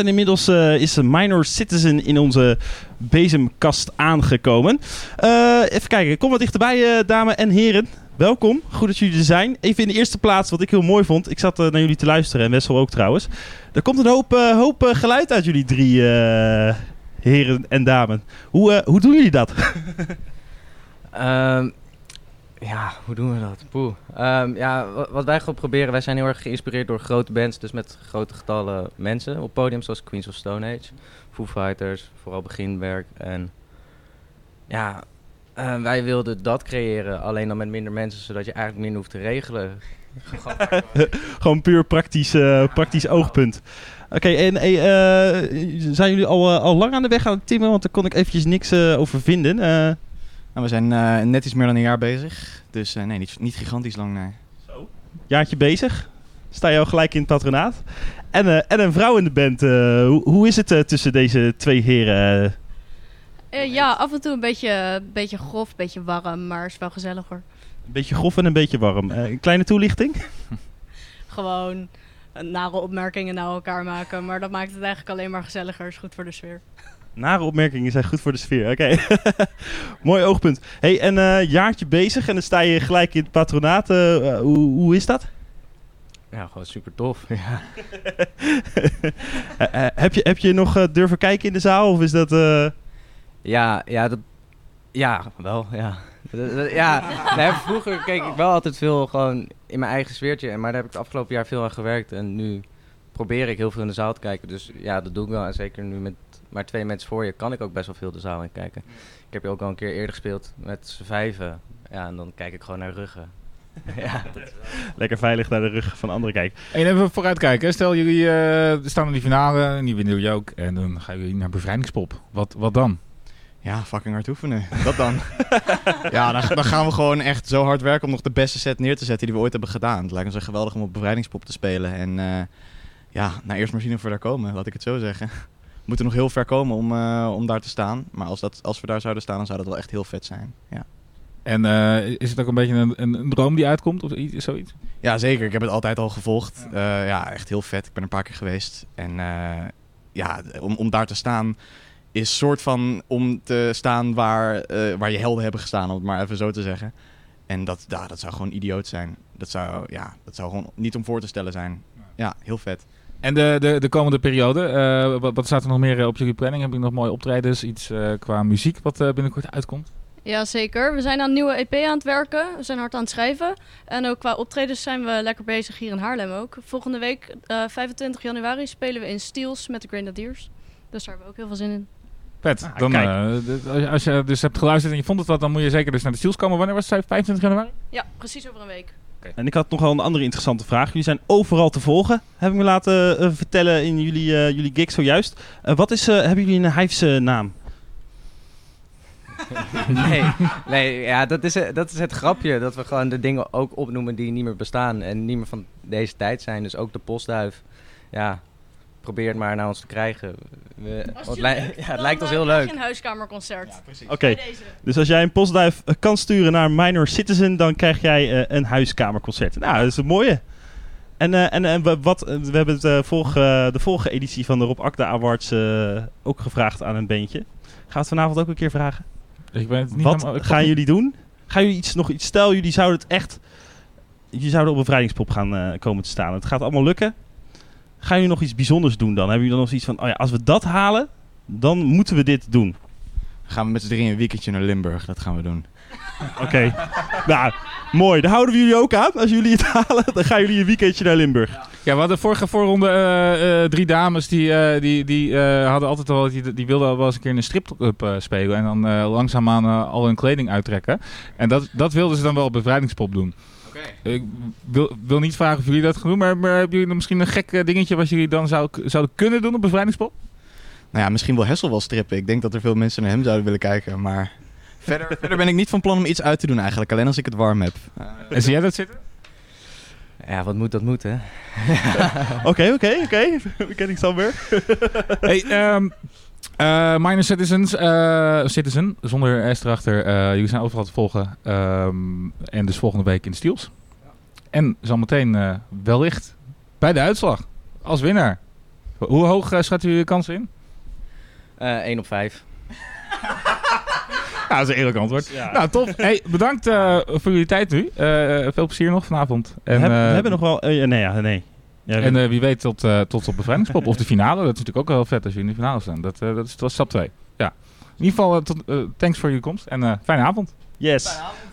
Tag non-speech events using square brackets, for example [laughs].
En inmiddels uh, is een minor citizen in onze bezemkast aangekomen. Uh, even kijken, kom wat dichterbij, uh, dames en heren. Welkom, goed dat jullie er zijn. Even in de eerste plaats, wat ik heel mooi vond. Ik zat naar jullie te luisteren en Wessel ook trouwens. Er komt een hoop, hoop geluid uit jullie drie heren en dames. Hoe, hoe doen jullie dat? [laughs] [laughs] ja, hoe doen we dat? Poeh. Um, ja, wat wij gewoon proberen, wij zijn heel erg geïnspireerd door grote bands, dus met grote getallen mensen op podium, zoals Queens of Stone Age, Foo Fighters, vooral beginwerk. En ja, uh, wij wilden dat creëren, alleen dan met minder mensen, zodat je eigenlijk minder hoeft te regelen. [laughs] gewoon puur praktisch, uh, praktisch oogpunt. Oké, en uh, zijn jullie al, al lang aan de weg aan het timmen? Want daar kon ik eventjes niks over vinden. Nou, we zijn uh, net iets meer dan een jaar bezig. Dus uh, nee, niet, niet gigantisch lang. Nee. Zo. Jaartje bezig. Sta je al gelijk in het patronaat. En, uh, en een vrouw in de band. Hoe, hoe, is het tussen deze twee heren? ja, af en toe een beetje, beetje grof, een beetje warm, maar is wel gezellig hoor. Een beetje grof en een beetje warm. een kleine toelichting? [laughs] [laughs] Gewoon nare opmerkingen naar elkaar maken. Maar dat maakt het eigenlijk alleen maar gezelliger. Is goed voor de sfeer. Nare opmerkingen zijn goed voor de sfeer. Oké, [laughs] mooi oogpunt. hey, en uh, jaartje bezig en dan sta je gelijk in het patronaat. Uh, hoe, hoe is dat? Ja, gewoon super tof. [laughs] Ja. heb, je, heb je nog durven kijken in de zaal? Of is dat... Ja, ja, dat, ja, wel, ja. ja, nee, vroeger keek ik wel altijd veel gewoon in mijn eigen sfeertje. Maar daar heb ik het afgelopen jaar veel aan gewerkt. En nu probeer ik heel veel in de zaal te kijken. Dus ja, dat doe ik wel. En zeker nu met maar twee mensen voor je kan ik ook best wel veel de zaal in kijken. Ik heb je ook al een keer eerder gespeeld met z'n vijven. Ja, en dan kijk ik gewoon naar ruggen. [laughs] ja, Lekker veilig naar de rug van anderen kijken. En even vooruitkijken. Stel jullie uh, staan in die finale en die winnen jullie ook. En dan gaan jullie naar bevrijdingspop. Wat, wat dan? Ja, fucking hard oefenen. Dat dan. [laughs] ja, dan, dan, gaan we gewoon echt zo hard werken om nog de beste set neer te zetten die we ooit hebben gedaan. Het lijkt ons echt geweldig om op bevrijdingspop te spelen. En uh, ja, nou eerst maar zien of we daar komen, laat ik het zo zeggen moeten nog heel ver komen om, uh, om daar te staan. Maar als, dat, als we daar zouden staan, dan zou dat wel echt heel vet zijn. Ja. En uh, is het ook een beetje een, een, een, droom die uitkomt of iets, zoiets? Ja, zeker. Ik heb het altijd al gevolgd. Ja, uh, ja echt heel vet. Ik ben een paar keer geweest. En ja, om, om daar te staan is soort van om te staan waar, waar je helden hebben gestaan, om het maar even zo te zeggen. En dat, ja, dat zou gewoon idioot zijn. Dat zou, ja, dat zou gewoon niet om voor te stellen zijn. Ja, heel vet. En de, de, de komende periode, uh, wat, wat, staat er nog meer eh, op jullie planning? Heb je nog mooie optredens, iets uh, qua muziek wat uh, binnenkort uitkomt? Ja, zeker. We zijn aan een nieuwe EP aan het werken. We zijn hard aan het schrijven. En ook qua optredens zijn we lekker bezig hier in Haarlem ook. Volgende week, 25 januari, spelen we in Steels met de Grenadiers. Dus daar hebben we ook heel veel zin in. Pet, ah, dan, uh, als je dus hebt geluisterd en je vond het wat, dan moet je zeker dus naar de Steels komen. Wanneer was het? 25 januari? Ja, precies over een week. En ik had nog wel een andere interessante vraag. Jullie zijn overal te volgen, heb ik me laten uh, vertellen in jullie, uh, jullie gig zojuist. Uh, wat is, hebben jullie een Hives naam? [laughs] nee, nee ja, dat, is, dat is het grapje. Dat we gewoon de dingen ook opnoemen die niet meer bestaan en niet meer van deze tijd zijn. Dus ook de postduif. Ja, probeer het maar naar ons te krijgen. We, het, [laughs] ja, het lijkt ons heel leuk. een huiskamerconcert. Ja, Oké, dus als jij een postduif eh, kan sturen naar Minor Citizen, dan krijg jij uh, een huiskamerconcert. Nou, dat is een mooie. En, uh, en, en wat, we hebben het, uh, vorige, de vorige editie van de Rob Akda Awards ook gevraagd aan een bandje. Gaan we het vanavond ook een keer vragen? Ik ben het niet wat gaan jullie doen? Gaan jullie iets, nog iets, stel jullie zouden het echt, jullie zouden op een bevrijdingspop gaan komen te staan. Het gaat allemaal lukken. Gaan jullie nog iets bijzonders doen dan? Hebben jullie dan nog zoiets van, oh ja, als we dat halen, dan moeten we dit doen? Gaan we met z'n drieën een weekendje naar Limburg, dat gaan we doen. [laughs] Oké, nou, mooi. Daar houden we jullie ook aan. Als jullie het [laughs] halen, dan gaan jullie een weekendje naar Limburg. Ja, we hadden vorige voorronde uh, uh, drie dames die, uh, die, die hadden altijd al, die, die wilden wel eens een keer in een stripclub spelen. En dan langzaamaan al hun kleding uittrekken. En dat, dat wilden ze dan wel op bevrijdingspop doen. Ik wil, wil niet vragen of jullie dat gaan doen, maar, maar hebben jullie misschien een gek eh, dingetje wat jullie dan zou, zouden kunnen doen op bevrijdingspop? Nou ja, misschien wil Hessel wel strippen. Ik denk dat er veel mensen naar hem zouden willen kijken, maar [laughs] verder, verder ben ik niet van plan om iets uit te doen eigenlijk. Alleen als ik het warm heb. en zie jij dat zitten? Ja, wat moet, dat moet, hè? [laughs] Oké, oké, oké. Ken ik zo weer. hey, um, uh, minor Citizens, uh, Citizen, zonder S erachter. Uh, jullie zijn overal te volgen. Um, en dus volgende week in de Steels. Ja. En zometeen wellicht bij de uitslag als winnaar. Hoe hoog uh, schat u je kansen in? Uh, 1 op 5. [laughs] Ja, dat is een eerlijk antwoord. Ja. Nou, tof. Hey, bedankt uh, voor jullie tijd nu. Uh, veel plezier nog vanavond. En, we, hebben, we hebben nog wel... Uh, nee, ja, nee. Ja, en wie weet tot, tot op bevrijdingspop of de finale. Dat is natuurlijk ook wel vet als je in de finale staan. Dat, dat, is, stap 2. Ja. In ieder geval, tot, thanks voor jullie komst en fijne avond. Yes. Fijne avond.